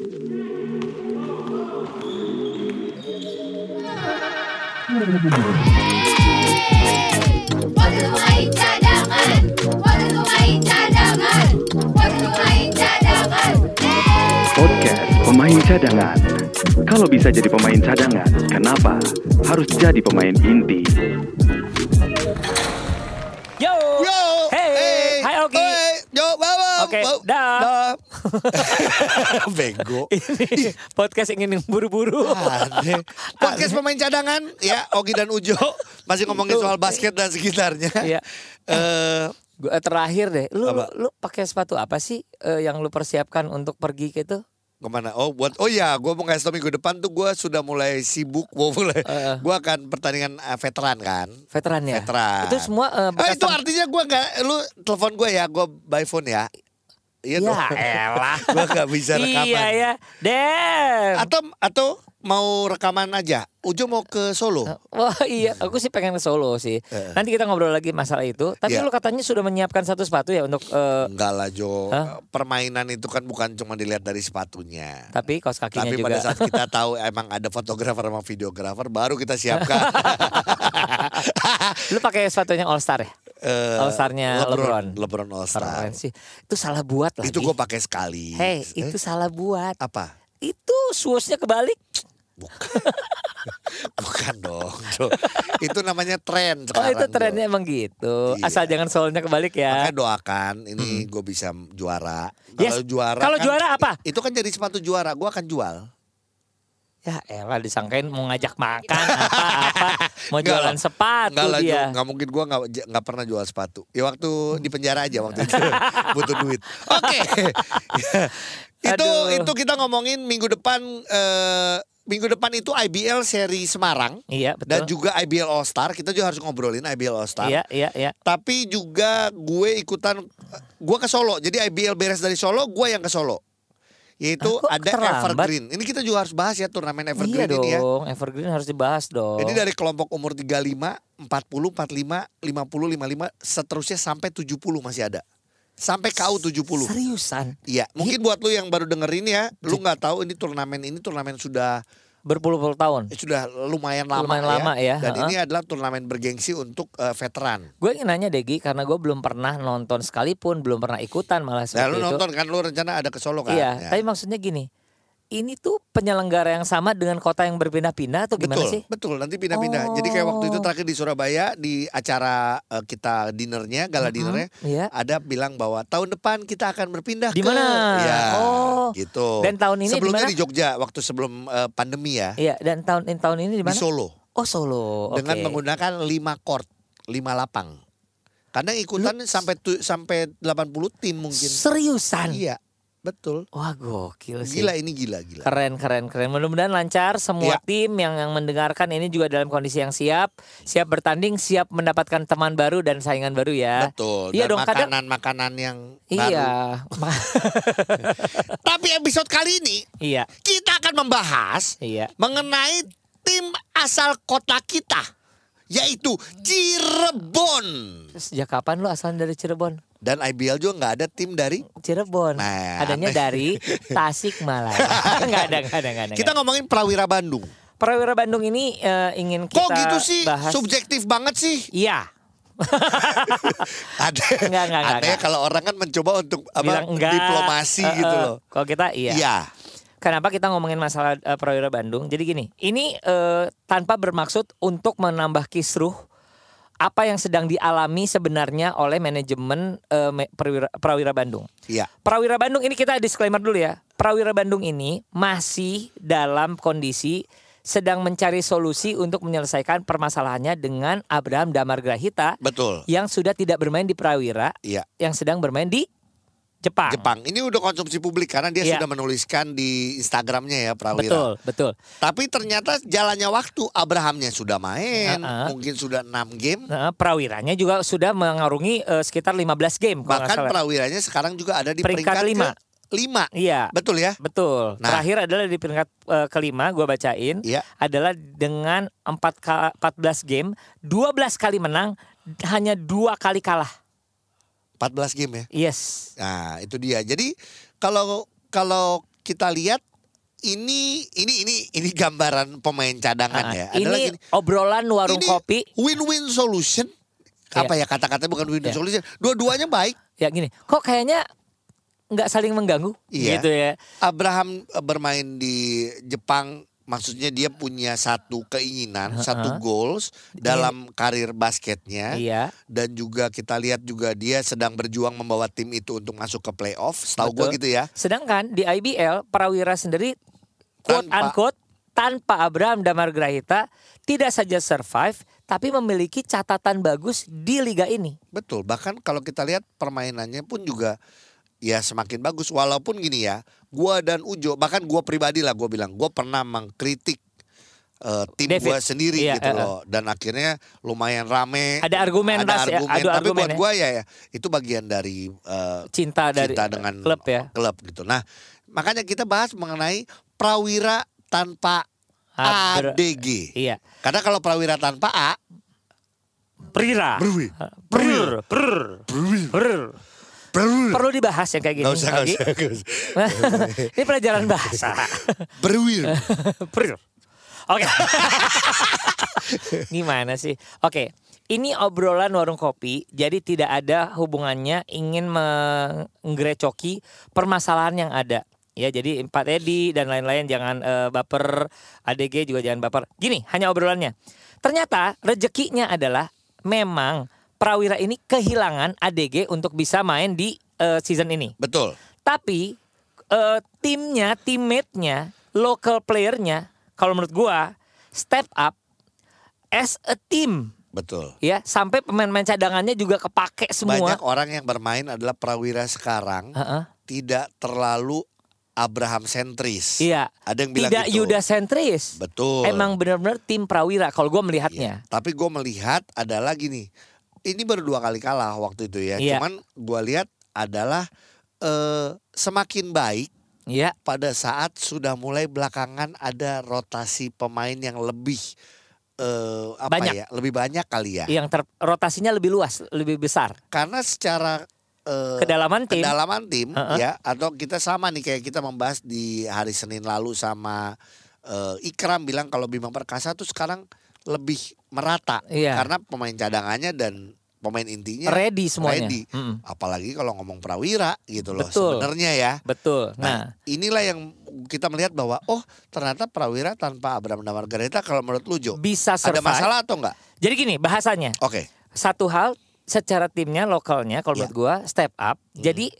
Waktu main cadangan, waktu main cadangan, waktu main cadangan. Podcast Pemain Cadangan. Kalau bisa jadi pemain cadangan, kenapa harus jadi pemain inti? Yo. Yo, Hey. Hai Oki. Hey, yo, bawa. Oke, dah. Bego. Ini podcast ingin buru-buru. Aneh. Podcast pemain cadangan ya Ogi dan Ujo masih ngomongin Itu. soal basket dan sekitarnya. Iya. Eh, Gua eh, terakhir deh. Lu Apa? lu pakai sepatu apa sih eh, yang lu persiapkan untuk pergi gitu? ke mana? Oh buat oh ya, gue mau ngasih tau minggu depan tuh gue sudah mulai sibuk, mau mulai. Heeh. gue akan pertandingan eh, veteran kan. Veteran ya? Veteran. Itu semua Ah, bekas itu artinya gue nggak, lu telepon gue ya, gue by phone ya. Iya Ya dong. elah. gue nggak bisa rekaman. Iya ya. Damn. Atau atau mau rekaman aja. Ujo mau ke Solo. Wah iya, aku sih pengen ke Solo sih. Eh. Nanti kita ngobrol lagi masalah itu. Tapi Iya. lu katanya sudah menyiapkan satu sepatu ya untuk eh, Enggak lah Jo, Hah? permainan itu kan bukan cuma dilihat dari sepatunya. tapi kaos kakinya Tapi juga. pada saat kita tahu emang ada fotografer sama videografer baru kita siapkan. Lu pakai sepatunya All Star ya? Eh, All Star-nya LeBron. LeBron All Star. Sih. Itu salah buat lagi. Itu gue pakai sekali. Hey, Eh, itu salah buat. apa? Itu suasnya kebalik. Bukan dong. Jo. itu namanya tren Oh itu trennya emang gitu. Iya. Asal jangan soalnya kebalik ya. Makanya doakan ini gue bisa juara. Yes. Kalau juara Kalau kan- juara apa? Itu kan jadi sepatu juara, gue akan jual. Ya elah disangkain mau ngajak makan apa-apa. Mau jualan lah. sepatu Enggak lah, Jo. dia. Nggak mungkin gue nggak nggak pernah jual sepatu. Ya waktu di penjara aja waktu itu butuh duit. Oke, itu Aduh. itu kita ngomongin minggu depan. eh, minggu depan itu IBL seri Semarang Iya betul. dan juga IBL All Star. Kita juga harus ngobrolin IBL All Star. Iya iya iya. Tapi juga gue ikutan, gue ke Solo. Jadi IBL beres dari Solo, gue yang ke Solo. Yaitu Ah, kok ada terlambat? Evergreen. Ini kita juga harus bahas ya turnamen Evergreen iya ini ya. dong, Evergreen harus dibahas dong. Jadi dari kelompok umur 35, 40, 45, 50, 55, seterusnya sampai 70 masih ada. Sampai KU 70. seriusan Iya, mungkin buat lu yang baru dengerin ya, lu nggak tahu ini turnamen ini turnamen sudah berpuluh-puluh tahun. eh, sudah lumayan lama Lumayan ya. lama ya, Dan heeh. ini adalah turnamen bergengsi untuk eh, veteran. Gue ingin nanya Degi karena gue belum pernah nonton sekalipun, belum pernah ikutan malah Nah, seperti lu itu. nonton kan lu rencana ada ke Solo kan? Iya, Ya. tapi maksudnya gini, ini tuh penyelenggara yang sama dengan kota yang berpindah-pindah atau gimana betul, sih? betul. Nanti pindah-pindah. Jadi kayak waktu itu Oh. terakhir di Surabaya di acara eh, kita dinernya, gala dinernya, Iya. ada bilang bahwa tahun depan kita akan berpindah Di ke mana? Ya, Oh. gitu. Dan tahun ini di sebelumnya mana? di Jogja waktu sebelum eh, pandemi ya, Iya, dan tahun tahun ini di di mana? Solo Oh Solo. dengan menggunakan 5 court, 5 lapang. Karena ikutan sampai tu, sampai 80 tim mungkin. seriusan. Iya, betul. Wah gokil sih. Gila ini gila gila. Keren keren keren. Mudah-mudahan lancar semua Iya. tim yang yang mendengarkan ini juga dalam kondisi yang siap, siap bertanding, siap mendapatkan teman baru dan saingan baru ya. Betul. Iya dong, kadang- makanan-makanan yang baru. Iya. Tapi episode kali ini iya. kita akan membahas Iya. mengenai tim asal kota kita yaitu Cirebon. Sejak kapan lu asalnya dari Cirebon? Dan IBL juga nggak ada tim dari Cirebon. Nah, Adanya aneh. dari Tasikmalaya. Enggak ada, enggak ada, enggak ada. kita ngomongin Prawira Bandung. Prawira Bandung ini eh, ingin kita Kok gitu sih? bahas. Subjektif banget sih. Iya. Ada. Enggak, enggak, enggak, enggak. kalau orang kan mencoba untuk apa Bilang enggak. diplomasi Eh, gitu eh, loh. Kalau kita iya. Iya. Kenapa kita ngomongin masalah eh, Prawira Bandung? Jadi gini, ini eh, tanpa bermaksud untuk menambah kisruh apa yang sedang dialami sebenarnya oleh manajemen me- Prawira, Prawira Bandung. Iya. Prawira Bandung ini kita disclaimer dulu ya. Prawira Bandung ini masih dalam kondisi sedang mencari solusi untuk menyelesaikan permasalahannya dengan Abraham Damar Grahita Betul. yang sudah tidak bermain di Prawira, Iya. yang sedang bermain di Jepang. Jepang. Ini udah konsumsi publik karena dia Iya. sudah menuliskan di Instagramnya ya Prawira. Betul, betul. Tapi ternyata jalannya waktu Abrahamnya sudah main, Heeh. mungkin sudah 6 game. Nah, Prawiranya juga sudah mengarungi eh, sekitar 15 game Bahkan. Prawiranya sekarang juga ada di Peringkat peringkat, lima. ke lima. Iya. Betul ya? Betul. Nah. Terakhir adalah di peringkat eh, kelima gua bacain Iya. adalah dengan 4 ka- 14 game, 12 kali menang, hanya dua kali kalah. 14 game ya. Yes. Nah, itu dia. Jadi kalau kalau kita lihat ini ini ini ini gambaran pemain cadangan Ah, ya. ini Adalah gini, obrolan warung ini kopi. win-win solution. Apa ya kata-katanya bukan win-win Iya. solution. Dua-duanya baik. Ya gini, kok kayaknya nggak saling mengganggu Iya. gitu ya. Abraham bermain di Jepang maksudnya dia punya satu keinginan, satu goals dalam karir basketnya Iya. dan juga kita lihat juga dia sedang berjuang membawa tim itu untuk masuk ke playoff. Setahu gue gitu ya. Sedangkan di IBL Prawira sendiri quote Tanpa- unquote tanpa Abraham Damar Grahita tidak saja survive tapi memiliki catatan bagus di liga ini. Betul. Bahkan kalau kita lihat permainannya pun juga ya semakin bagus walaupun gini ya. Gua dan Ujo bahkan gua pribadi lah gua bilang gua pernah mengkritik eh, tim David. gua sendiri Iya, gitu eh. loh dan akhirnya lumayan rame Ada argumen, ada ya. argumen Ada tapi argumen buat ya. gua ya, ya itu bagian dari eh, Cinta dari cinta dengan klub ya. klub gitu nah makanya kita bahas mengenai prawira tanpa Abra- ADG Iya. karena kalau prawira tanpa A Prira. Brui. Prr. Prr. Prr. Perlu dibahas yang kayak gini. Nggak usah, Ogi. usah. Ini pelajaran bahasa. Berwir. Prr. Oke. Gimana sih? Oke. Ini obrolan warung kopi, jadi tidak ada hubungannya ingin menggerecoki permasalahan yang ada. Ya, jadi Pak Edi dan lain-lain jangan eh, baper, ADG juga jangan baper. Gini, hanya obrolannya. Ternyata rezekinya adalah memang Prawira ini kehilangan ADG untuk bisa main di eh, season ini. Betul. Tapi eh, timnya, teammate-nya, local player-nya, kalau menurut gua step up as a team Betul. ya sampai pemain-pemain cadangannya juga kepake semua. Banyak orang yang bermain adalah prawira sekarang Heeh. tidak terlalu Abraham sentris. Iya. Ada yang bilang Tidak gitu. Yuda sentris. Betul. Emang benar-benar tim Prawira kalau gua melihatnya. Iya. Tapi gue melihat adalah gini. Ini baru dua kali kalah waktu itu ya. Iya. Cuman gue lihat adalah eh, semakin baik Iya. pada saat sudah mulai belakangan ada rotasi pemain yang lebih eh, apa Banyak. ya? Lebih banyak kali ya. Yang ter- rotasinya lebih luas, lebih besar. Karena secara eh, Kedalaman tim. kedalaman tim Heeh. ya atau kita sama nih kayak kita membahas di hari Senin lalu sama eh, Ikram bilang kalau Bima Perkasa tuh sekarang lebih merata Iya. karena pemain cadangannya dan pemain intinya Ready semuanya. ready. Mm-mm. Apalagi kalau ngomong Prawira gitu loh sebenarnya ya. Betul. Nah, Nah, inilah yang kita melihat bahwa oh ternyata Prawira tanpa Abraham dan Margareta kalau menurut lu Jo bisa ada survive. masalah atau enggak? Jadi gini bahasanya. Oke. satu hal secara timnya lokalnya kalau Iya. menurut gua step up. Jadi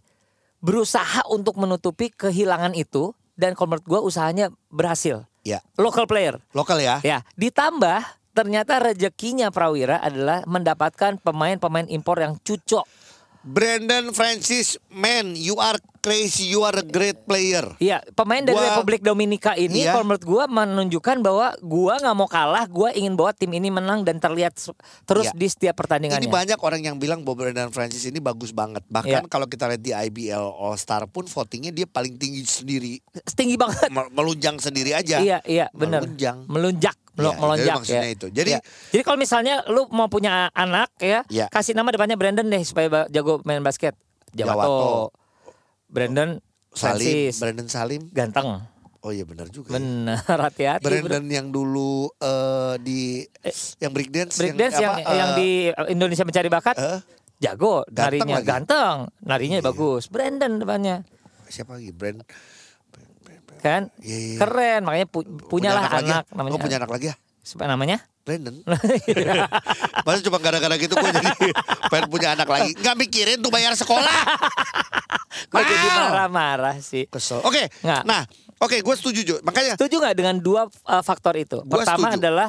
berusaha untuk menutupi kehilangan itu dan kalau menurut gua usahanya berhasil. Ya, Local player. lokal ya. Ya, ditambah ternyata rezekinya Prawira adalah mendapatkan pemain-pemain impor yang cucok. Brandon Francis, man, you are crazy, you are a great player. Iya, pemain dari Gua- Republik Dominika ini Iya. kalau menurut gua menunjukkan bahwa gua nggak mau kalah, gua ingin bawa tim ini menang dan terlihat terus Iya. di setiap pertandingannya. Ini banyak orang yang bilang bahwa Brandon Francis ini bagus banget. Bahkan Iya. kalau kita lihat di IBL All Star pun votingnya dia paling tinggi sendiri, Tinggi banget. Mel- melunjang sendiri aja. Iya, iya, benar. Melunjang. Melunjak, melo- jadi melonjak ya. itu. Jadi- Ya. jadi kalau misalnya lu mau punya anak ya, Iya. kasih nama depannya Brandon deh supaya jago main basket. Jawato. Jawato. Brandon Salim, Francis. Brandon Salim. Ganteng. Oh iya benar juga. ya. Benar, hati-hati. Brandon yang dulu eh, di yang breakdance Breakdance yang, apa, yang eh, di Indonesia Mencari Bakat. eh, Jago Ganteng narinya, lagi. ganteng. Narinya Iya. bagus. Brandon depannya. siapa lagi? Brand Kan? Iya, iya. Keren, makanya pu- punyalah lagi ya? anak, namanya. Oh punya anak lagi ya? Siapa namanya? Brandon. Masa cuma gara-gara gitu gue jadi pengen punya anak lagi. Nggak mikirin tuh bayar sekolah. Kok jadi marah-marah sih? Kesel. Oke. Nggak. Nah, oke gue setuju Jo. Makanya Setuju nggak dengan dua uh, faktor itu? Gua Pertama setuju. adalah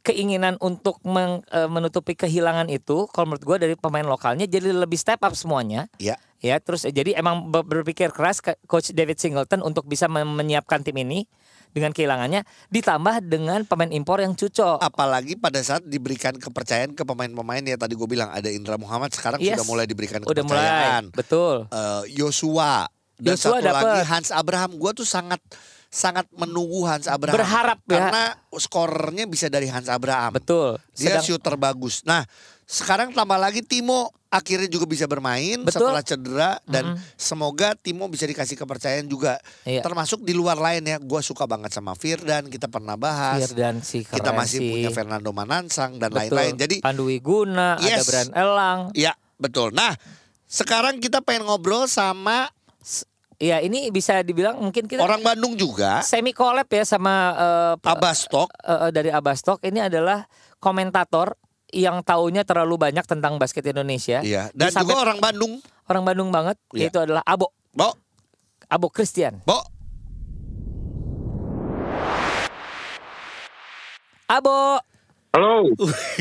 keinginan untuk meng- uh, menutupi kehilangan itu, kalau menurut gue dari pemain lokalnya jadi lebih step up semuanya. ya Ya, terus eh, jadi emang ber- berpikir keras ke- coach David Singleton untuk bisa men- menyiapkan tim ini dengan kehilangannya ditambah dengan pemain impor yang cucok. apalagi pada saat diberikan kepercayaan ke pemain-pemain ya tadi gue bilang ada Indra Muhammad sekarang Yes. sudah mulai diberikan Udah mulai. kepercayaan. Betul. Eh, Yosua dan Yosua satu dapet. lagi Hans Abraham. Gue tuh sangat sangat menunggu Hans Abraham. Berharap ya. karena skornya bisa dari Hans Abraham. Betul. Dia Sedang- shooter bagus. Nah, sekarang tambah lagi Timo akhirnya juga bisa bermain Betul. setelah cedera dan Mm-mm. semoga Timo bisa dikasih kepercayaan juga. Iya. Termasuk di luar lain ya, gue suka banget sama Firdan, kita pernah bahas. Firdan sih keren kita masih sih. punya Fernando Manansang dan lain-lain. Jadi Pandu Wiguna, ada Yes. Brian Elang. ya betul. Nah sekarang kita pengen ngobrol sama Ya ini bisa dibilang mungkin kita orang Bandung juga, semi collab ya sama eh, p- Abastok. eh, eh, dari Abastok. Ini adalah komentator yang taunya terlalu banyak tentang basket Indonesia. Iya. Dan Dia sampai juga orang Bandung. orang Bandung banget. Iya. Yaitu adalah Abo, Bo, Abo Christian. Bo. Abo, Halo,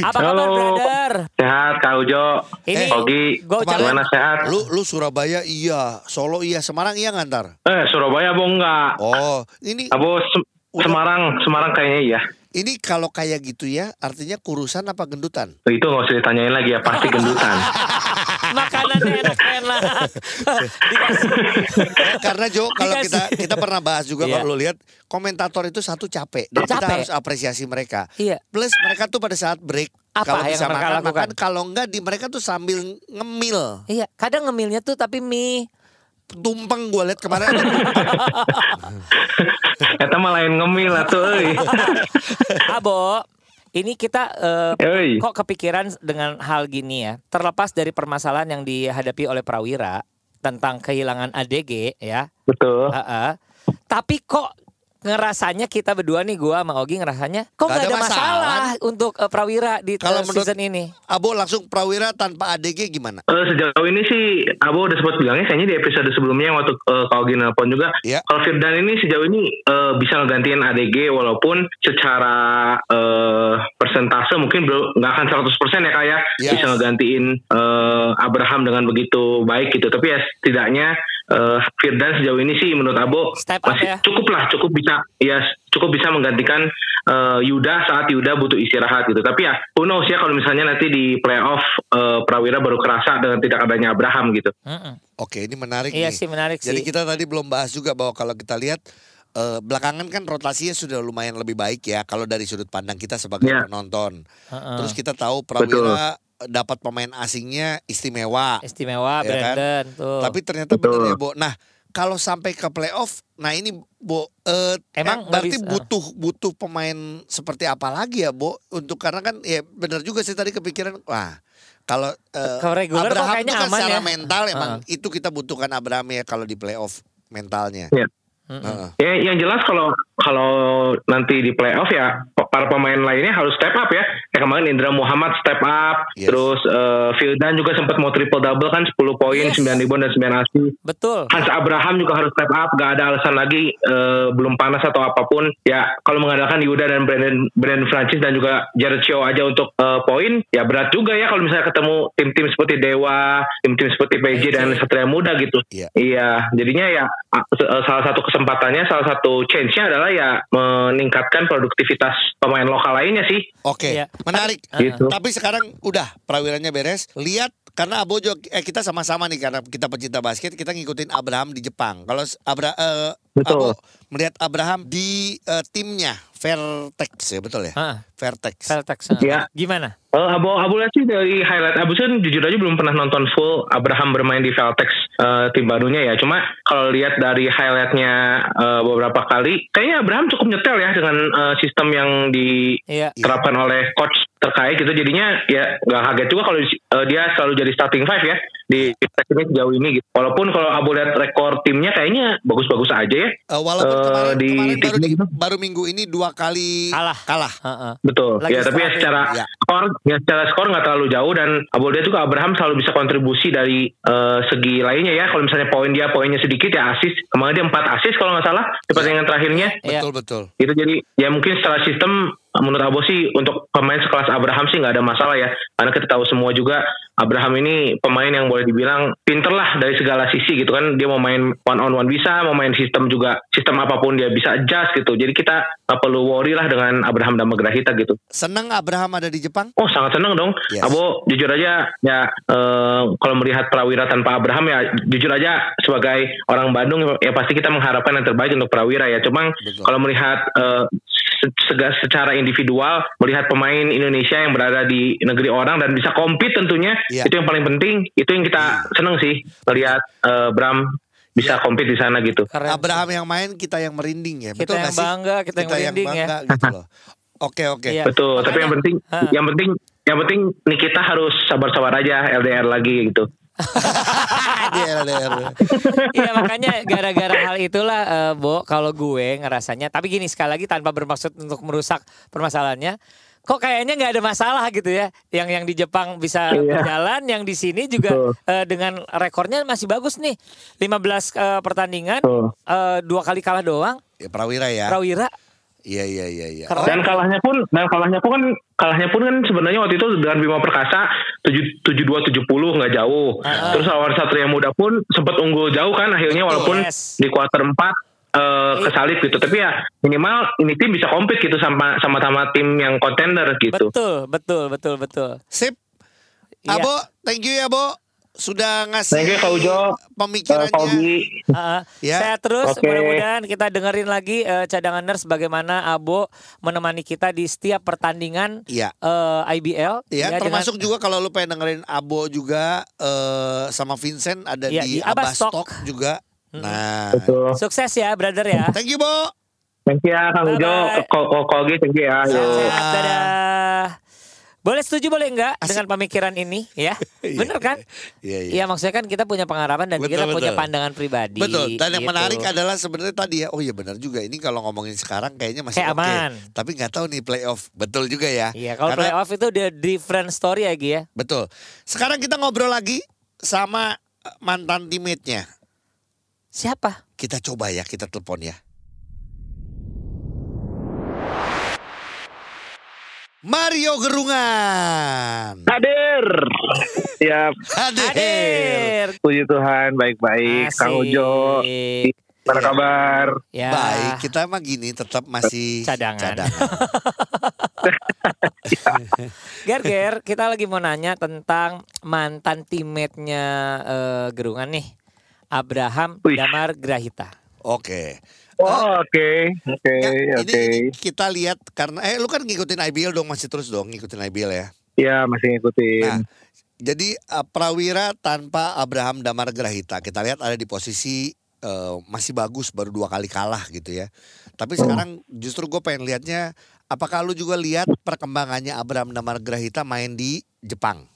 apa kabar Halo. brother? sehat Kak Ujo, Ini Ogi, gimana sehat? Lu lu Surabaya iya, Solo iya, Semarang iya ngantar. Eh Surabaya bu enggak? Oh, ini Abo Sem- Udah. Semarang, Semarang kayaknya iya. Ini kalau kayak gitu ya, artinya kurusan apa gendutan? Itu nggak usah ditanyain lagi ya, pasti gendutan. Makanannya enak-enak. Karena Jo, kalau kita kita pernah bahas juga Iya. kalau lu lihat komentator itu satu capek dan kita Capek. harus apresiasi mereka. Iya. Plus mereka tuh pada saat break Apa kalau yang bisa mereka makan lakukan? makan, kalau enggak di mereka tuh sambil ngemil. Iya, kadang ngemilnya tuh tapi mie. Tumpeng gue lihat kemarin. Kita malah lain ngemil atuh euy. Abo, ini kita Euy. kok kepikiran dengan hal gini ya. Terlepas dari permasalahan yang dihadapi oleh Prawira tentang kehilangan ADG ya. Betul. Heeh. Tapi kok ngerasanya kita berdua nih gua sama Ogi ngerasanya kok Gak nggak ada ada masalah, masalah. untuk eh, Prawira di Kalau eh, menurut- season ini. Abo langsung prawira tanpa ADG gimana? Eh, sejauh ini sih Abo udah sempat bilangnya kayaknya di episode sebelumnya yang waktu uh, Kak Ogi nelpon juga Iya. kalau Firdan ini sejauh ini eh, bisa ngegantiin ADG walaupun secara eh, persentase mungkin belum nggak akan 100% ya kayak Yes. bisa ngegantiin eh, Abraham dengan begitu baik gitu tapi ya setidaknya eh, Firdan sejauh ini sih menurut Abo Step masih ya. cukup lah cukup bisa ya cukup bisa menggantikan eh, Yuda saat Yuda butuh istirahat gitu tapi ya who knows ya kalau misalnya nanti di playoff eh, Prawira baru kerasa dengan tidak adanya Abraham gitu Mm-mm. Oke, ini menarik Iya nih. sih menarik Jadi sih. kita tadi belum bahas juga bahwa kalau kita lihat eh, belakangan kan rotasinya sudah lumayan lebih baik ya kalau dari sudut pandang kita sebagai Iya. penonton. Heeh. Terus kita tahu Prawira dapat pemain asingnya istimewa. Istimewa Ya kan? Brandon tuh. Tapi ternyata Betul. benar ya, Bo. Nah, kalau sampai ke playoff, nah ini Bo eh, Emang eh, berarti bisa. butuh butuh pemain seperti apa lagi ya, Bo? Untuk karena kan ya benar juga sih tadi kepikiran wah kalau eh, Kalau reguler kok Abraham kayaknya itu kan aman secara ya. mental emang itu kita butuhkan Abraham ya kalau di playoff mentalnya. Iya. Heeh. Ya, yang jelas kalau kalau nanti di playoff ya para pemain lainnya harus step up ya. Kayak kemarin Indra Muhammad step up, Yes. terus eh, Vildan juga sempat mau triple double kan 10 poin, Yes. 9 rebound dan 9 asist. Betul. Hans Abraham juga harus step up, gak ada alasan lagi eh, belum panas atau apa pun. Ya kalau mengandalkan Yuda dan Brandon Brandon Francis dan juga Jared Shaw aja untuk eh, poin, ya berat juga ya kalau misalnya ketemu tim-tim seperti Dewa, tim-tim seperti PJ dan Satria Muda gitu. Iya. Iya, jadinya ya salah satu kesempatannya, salah satu change-nya adalah ya meningkatkan produktivitas pemain lokal lainnya sih. Oke, Iya. menarik. Tapi- Gitu. Tapi sekarang udah prawiranya beres. Lihat karena Abojo eh, kita sama-sama nih karena kita pecinta basket kita ngikutin Abraham di Jepang. Kalau Abra eh, Betul. Abo melihat Abraham di eh, timnya Vertex ya betul ya? Heeh. Vertex. Celtics. Iya. Gimana? Eh, Abu Abu lihat sih dari highlight Abu sih jujur aja belum pernah nonton full Abraham bermain di Valtex eh, tim barunya ya. Cuma kalau lihat dari highlightnya eh, beberapa kali, kayaknya Abraham cukup nyetel ya dengan eh, sistem yang Iya. diterapkan oleh coach terkait gitu. Jadinya ya nggak kaget juga kalau eh, dia selalu jadi starting five ya di ini sejauh ini gitu. Walaupun kalau Abu lihat rekor timnya kayaknya bagus-bagus aja ya. Eh, walaupun Eh, kemarin, di kemarin baru, di- gitu. baru minggu ini dua kali Kalah. kalah. Heeh. Betul. Lagi ya, tapi ya secara Ya. skor, ya secara skor nggak terlalu jauh dan Abolda juga Abraham selalu bisa kontribusi dari eh, segi lainnya ya. Kalau misalnya poin dia poinnya sedikit ya asis. Kemarin dia 4 asis kalau nggak salah di pertandingan terakhirnya. Iya. Betul betul. Itu jadi ya mungkin secara sistem menurut Abo sih untuk pemain sekelas Abraham sih nggak ada masalah ya. Karena kita tahu semua juga Abraham ini pemain yang boleh dibilang pinter lah dari segala sisi gitu kan. Dia mau main one on one bisa, mau main sistem juga sistem apa pun dia bisa adjust gitu. Jadi kita nggak perlu worry lah dengan Abraham dan Grahita gitu. Senang Abraham ada di Jepang? Oh sangat senang dong. Yes. Abo jujur aja ya eh, kalau melihat Prawira tanpa Abraham ya jujur aja sebagai orang Bandung ya pasti kita mengharapkan yang terbaik untuk Prawira ya. Cuma kalau melihat eh, secara individual melihat pemain Indonesia yang berada di negeri orang dan bisa compete tentunya Iya. itu yang paling penting itu yang kita seneng sih melihat eh, Bram bisa Iya. compete di sana gitu. Keren. Abraham yang main kita yang merinding ya. Kita Betul yang nggak sih? bangga, kita yang merinding ya. bangga gitu loh. Oke oke. Iya. Betul, tapi yang penting Hah. yang penting yang penting Nikita harus sabar-sabar aja LDR lagi gitu. Iya makanya gara-gara hal itulah eh, Bo kalau gue ngerasanya tapi gini sekali lagi tanpa bermaksud untuk merusak permasalahannya kok kayaknya nggak ada masalah gitu ya yang yang di Jepang bisa Iya. berjalan yang di sini juga Betul. eh, dengan rekornya masih bagus nih 15 eh, pertandingan Betul. eh, dua kali kalah doang Ya Prawira ya. Prawira Iya iya iya iya. Dan kalahnya pun dan kalahnya pun kan kalahnya pun kan sebenarnya waktu itu dengan Bima Perkasa tujuh tujuh dua tujuh puluh nggak jauh. Ah. Terus lawan Satria Muda pun sempat unggul jauh kan akhirnya walaupun yes. di kuarter empat eh, kesalip gitu. Tapi ya minimal ini tim bisa compete gitu sama sama sama tim yang kontender gitu. betul betul betul betul Sip. Iya. Abo, thank you ya, Bo. Sudah ngasih Thank you Kak Ujo, eh, pemikirannya. Fauzi. Heeh. Ya. Saya terus Oke. mudah-mudahan kita dengerin lagi eh, cadangan nurse bagaimana Abo menemani kita di setiap pertandingan Iya. eh, IBL. Ya, dengan- termasuk juga kalau lu pengen dengerin Abo juga eh, sama Vincent ada Iya, di di Abastok. Abastok juga. Nah, Betul. sukses ya brother ya. thank you Bo. Thank you ya Kang Ujo, Kogi, thank you ya. Sehat-sehat, dadah. Boleh setuju boleh enggak Asik. dengan pemikiran ini ya? Iya, Bener kan? Iya, iya. Iya maksudnya kan kita punya pengalaman dan Betul, kita punya betul. pandangan pribadi. Betul. Dan yang gitu. menarik adalah sebenarnya tadi ya. Oh iya benar juga. Ini kalau ngomongin sekarang kayaknya masih oke. aman. Tapi nggak tahu nih playoff. Betul juga ya. Iya kalau Karena- playoff itu udah different story ya Gi ya. Betul. Sekarang kita ngobrol lagi sama mantan teammate-nya. Siapa? Kita coba ya, kita telepon ya. Mario Gerungan. Hadir. Siap. Hadir. Hadir. Puji Tuhan, baik-baik. Kang Ujo, apa kabar? Ya. Baik, kita mah gini tetap masih Cadangan. Ger, Ger, kita lagi mau nanya tentang mantan teammate-nya eh, Gerungan nih. Abraham Wih. Damar Grahita. Oke. Oh, oke. Oke, Ya, oke. ini kita lihat karena eh lu kan ngikutin IBL dong masih terus dong ngikutin IBL ya. Ya, masih ngikutin. Nah, jadi uh, Prawira tanpa Abraham Damar Grahita kita lihat ada di posisi uh, masih bagus baru dua kali kalah gitu ya. Tapi sekarang justru gue pengen lihatnya apakah lu juga lihat perkembangannya Abraham Damar Grahita main di Jepang?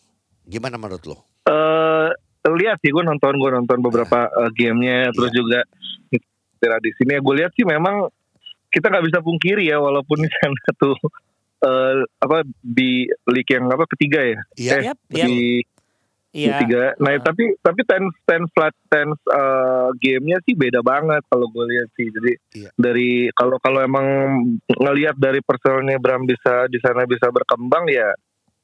Gimana menurut lo? Eh, lihat sih gue nonton gue nonton beberapa eh, gamenya terus Iya. juga di sini gue lihat sih memang kita nggak bisa pungkiri ya walaupun di sana tuh eh, apa di league yang apa ketiga ya Iya. Eh, yap. di Iya. tiga. Nah, Ah. tapi tapi tense tense flat tense uh, gamenya sih beda banget kalau gue lihat sih. Jadi Iya. dari kalau kalau emang ngelihat dari personalnya Bram bisa di sana bisa berkembang ya,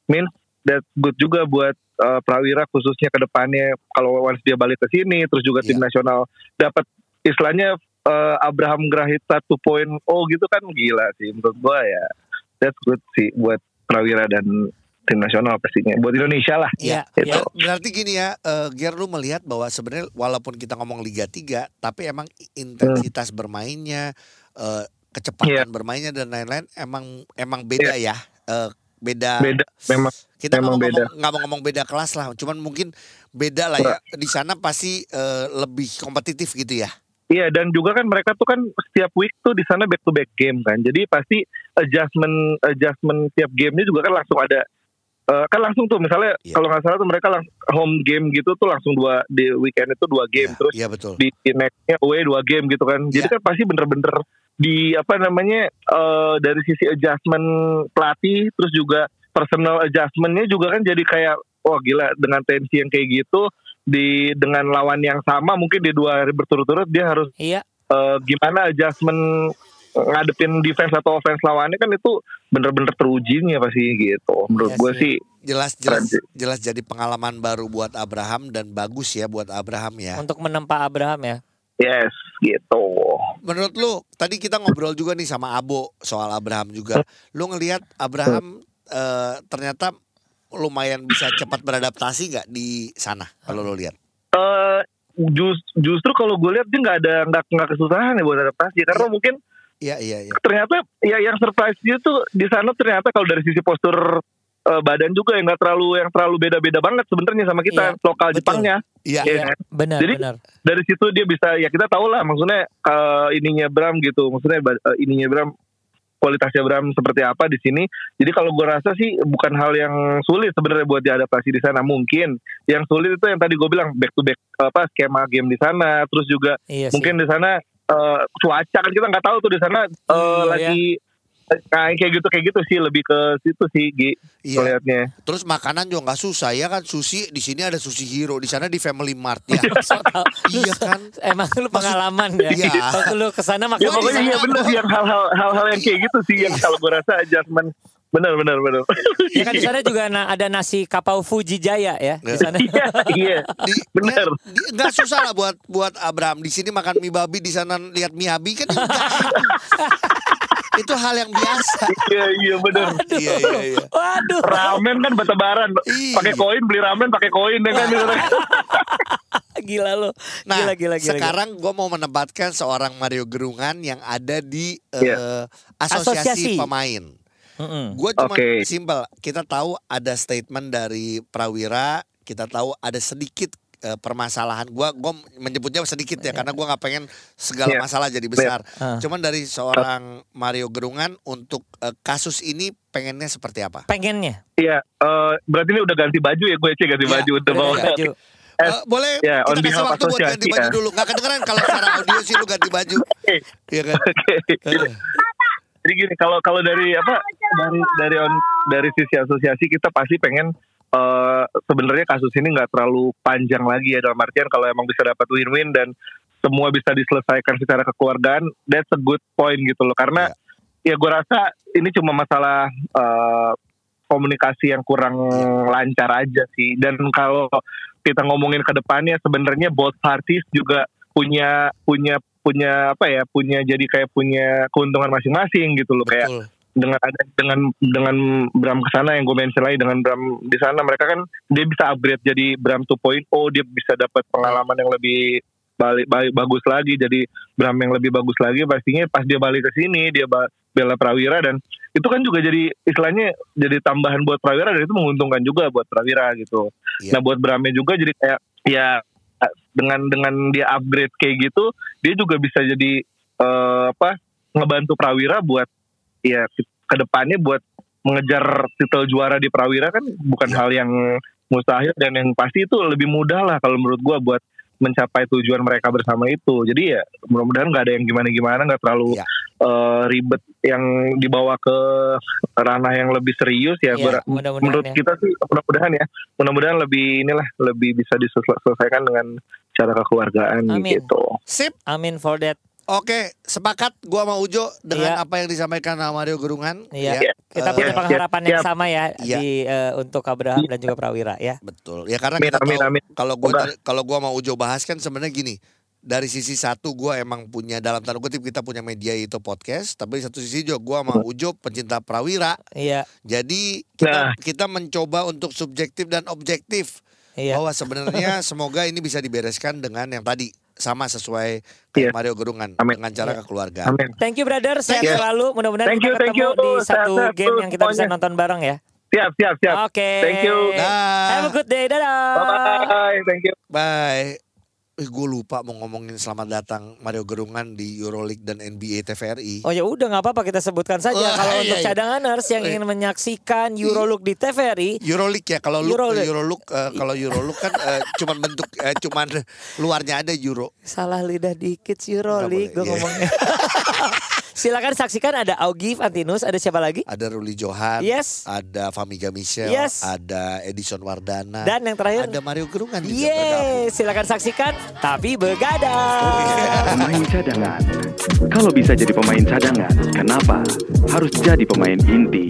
means that good juga buat uh, Prawira khususnya ke depannya. Kalau once dia balik ke sini, terus juga tim Iya. nasional dapat istilahnya uh, Abraham Grahita 2.0 gitu kan gila sih menurut gue ya. That's good sih buat Prawira dan tim nasional pastinya. Buat Indonesia lah. Iya, Gitu. iya. Berarti gini ya, eh Ger lu melihat bahwa sebenarnya walaupun kita ngomong Liga 3, tapi emang intensitas bermainnya, eh kecepatan Iya. bermainnya dan lain-lain emang emang beda ya. Eh beda. Beda memang. Kita nggak mau memang beda. ngomong nggak mau ngomong beda kelas lah, cuman mungkin beda lah ya. Di sana pasti eh, lebih kompetitif gitu ya. Iya dan juga kan mereka tuh kan setiap week tuh di sana back to back game kan. Jadi pasti adjustment adjustment tiap gamenya juga kan langsung ada eh, kan langsung tuh misalnya Iya. kalau nggak salah tuh mereka langsung home game gitu tuh langsung dua di weekend itu dua game Iya, terus Iya betul. di di nextnya away dua game gitu kan. Jadi Iya. kan pasti bener-bener di apa namanya eh, dari sisi adjustment pelatih terus juga personal adjustmentnya juga kan jadi kayak wah gila dengan tensi yang kayak gitu di dengan lawan yang sama mungkin di dua hari berturut-turut dia harus Iya. eh, gimana adjustment ngadepin defense atau offense lawannya kan itu bener-bener terujinya pasti gitu. Menurut Iya gue sih. Jelas jelas Keren. jelas jadi pengalaman baru buat Abraham dan bagus ya buat Abraham ya. Untuk menempa Abraham ya. yes gitu. Menurut lu tadi kita ngobrol juga nih sama Abo soal Abraham juga. Lu ngelihat Abraham eh, ternyata lumayan bisa cepat beradaptasi nggak di sana kalau lu lihat? eh jus- justru kalau gue lihat dia nggak ada nggak nggak kesusahan ya buat adaptasi karena mungkin Iya iya iya. ternyata ya yang surprise dia tuh di sana ternyata kalau dari sisi postur eh, badan juga yang nggak terlalu yang terlalu beda-beda banget sebenarnya sama kita Iya, lokal betul. Jepangnya. Iya. Iya Iya, kan? benar Jadi- benar. Dari situ dia bisa ya kita tahu lah maksudnya eh, ininya Bram gitu, maksudnya eh, ininya Bram kualitasnya Bram seperti apa di sini. Jadi kalau gue rasa sih bukan hal yang sulit sebenarnya buat diadaptasi di sana. Mungkin yang sulit itu yang tadi gue bilang back to back apa skema game di sana, terus juga Iya sih. mungkin di sana eh, cuaca kan kita nggak tahu tuh di sana eh, Iya, lagi kayak kayak gitu kayak gitu sih lebih ke situ sih Gi Iya. melihatnya. Terus makanan juga nggak susah ya kan sushi di sini ada sushi hero di sana di Family Mart ya. Tau. iya kan. Emang lu pengalaman ya. Iya. Waktu lu ke sana Ya makan di pokoknya iya bener sih yang hal-hal hal-hal yang kayak gitu sih yang kalau gue rasa adjustment bener bener bener. Ya kan di sana juga na- ada nasi kapau Fuji Jaya ya di sana. Iya iya Di, bener. ya, di- nggak susah lah buat buat Abraham di sini makan mie babi di sana lihat mie abi kan enggak. Itu hal yang biasa. Iya iya bener. Iya iya iya. Waduh. Ramen kan bata-baran, Iya. pakai koin beli ramen pakai koin ya kan. Gila lu. Nah, gila gila gila. sekarang gue mau menempatkan seorang Mario Gerungan yang ada di eh, Iya. Asosiasi. asosiasi pemain. Mm-mm. Gue cuma Oke. simpel. Kita tahu ada statement dari Prawira. Kita tahu ada sedikit eh, permasalahan. Gua gua menyebutnya sedikit ya karena gua nggak pengen segala Iya. masalah jadi besar. Ah. Cuman dari seorang Mario Gerungan untuk eh, kasus ini pengennya seperti apa? Pengennya. Iya, eh, berarti ini udah ganti baju ya gue cek ganti Iya, baju untuk Udah bawa. baju. Eh, boleh ya, on kita kasih behalf waktu buat ganti baju ya. dulu. Nggak kedengeran kalau secara audio sih lu ganti baju. Iya kan? Oke. Eh, Jadi gini, kalau kalau dari apa dari dari on- dari sisi asosiasi kita pasti pengen eh, sebenarnya kasus ini nggak terlalu panjang lagi ya dalam artian kalau emang bisa dapat win-win dan semua bisa diselesaikan secara kekeluargaan, that's a good point gitu loh. Karena ya gue rasa ini cuma masalah eh, komunikasi yang kurang lancar aja sih. Dan kalau kita ngomongin ke depannya sebenarnya both parties juga punya punya punya apa ya punya jadi kayak punya keuntungan masing-masing gitu loh kayak Betul. Dengan ada dengan dengan Bram ke sana yang gue mention lagi dengan Bram di sana mereka kan dia bisa upgrade jadi Bram 2.0 dia bisa dapat pengalaman yang lebih balik, balik bagus lagi jadi Bram yang lebih bagus lagi pastinya pas dia balik ke sini dia bela Prawira dan itu kan juga jadi istilahnya jadi tambahan buat Prawira dan itu menguntungkan juga buat Prawira gitu. Iya. Nah buat Bramnya juga jadi kayak ya dengan dengan dia upgrade kayak gitu dia juga bisa jadi eh, apa ngebantu Prawira buat ya ke depannya buat mengejar titel juara di Prawira kan bukan Iya. hal yang mustahil dan yang pasti itu lebih mudah lah kalau menurut gua buat mencapai tujuan mereka bersama itu. Jadi ya mudah-mudahan nggak ada yang gimana-gimana, nggak terlalu Iya. eh, ribet yang dibawa ke ranah yang lebih serius ya. Gua ra- mudah-mudahan menurut ya. kita sih mudah-mudahan ya, mudah-mudahan lebih inilah lebih bisa diselesaikan dengan cara kekeluargaan Amin. gitu. Sip. Amin for that. Oke, sepakat gua sama Ujo dengan Iya. apa yang disampaikan sama Mario Gerungan. Iya. Ya. Kita Eh, punya pengharapan yang siap. sama ya Iya. di eh, untuk Abraham dan juga Prawira ya. Betul. Ya karena kita amin, tahu kalau gua kalau gua mau Ujo bahas kan sebenarnya gini. Dari sisi satu gua emang punya dalam tanda kutip kita punya media itu podcast, tapi di satu sisi juga gua sama Ujo pencinta prawira. Iya, Jadi kita Nah. kita mencoba untuk subjektif dan objektif iya. bahwa sebenarnya semoga ini bisa dibereskan dengan yang tadi sama sesuai Iya. Mario Gerungan Amin. dengan cara Iya. kekeluargaan. Amin. Thank you brother, sehat you. selalu. Mudah-mudahan Thank kita you, thank ketemu you. di satu Sehat-sehat game tuh yang kita bisa nonton bareng ya. Siap, siap, siap. Oke. Thank you. Dah. Have a good day. Dadah. Bye bye. Thank you. Bye. Eh, gue lupa mau ngomongin selamat datang Mario Gerungan di Euroleague dan NBA TVRI. Oh ya udah nggak apa-apa kita sebutkan saja Oh, kalau iya, untuk iya. cadanganers yang Oh, ingin menyaksikan Euroleague di TVRI Euroleague ya kalau lu Euroleague. Euroleague eh, kalau Euroleague kan eh, cuman bentuk eh, cuman luarnya ada Euro. salah lidah dikit Euroleague gue iya. ngomongnya. Silakan saksikan ada Augie Fantinus, ada siapa lagi? Ada Ruli Johan, Yes. ada Famiga Michelle, Yes. ada Edison Wardana, Dan yang terakhir ada Mario Gerungan juga. Yeay, silakan saksikan tapi begadang. Pemain cadangan. Kalau bisa jadi pemain cadangan, kenapa harus jadi pemain inti?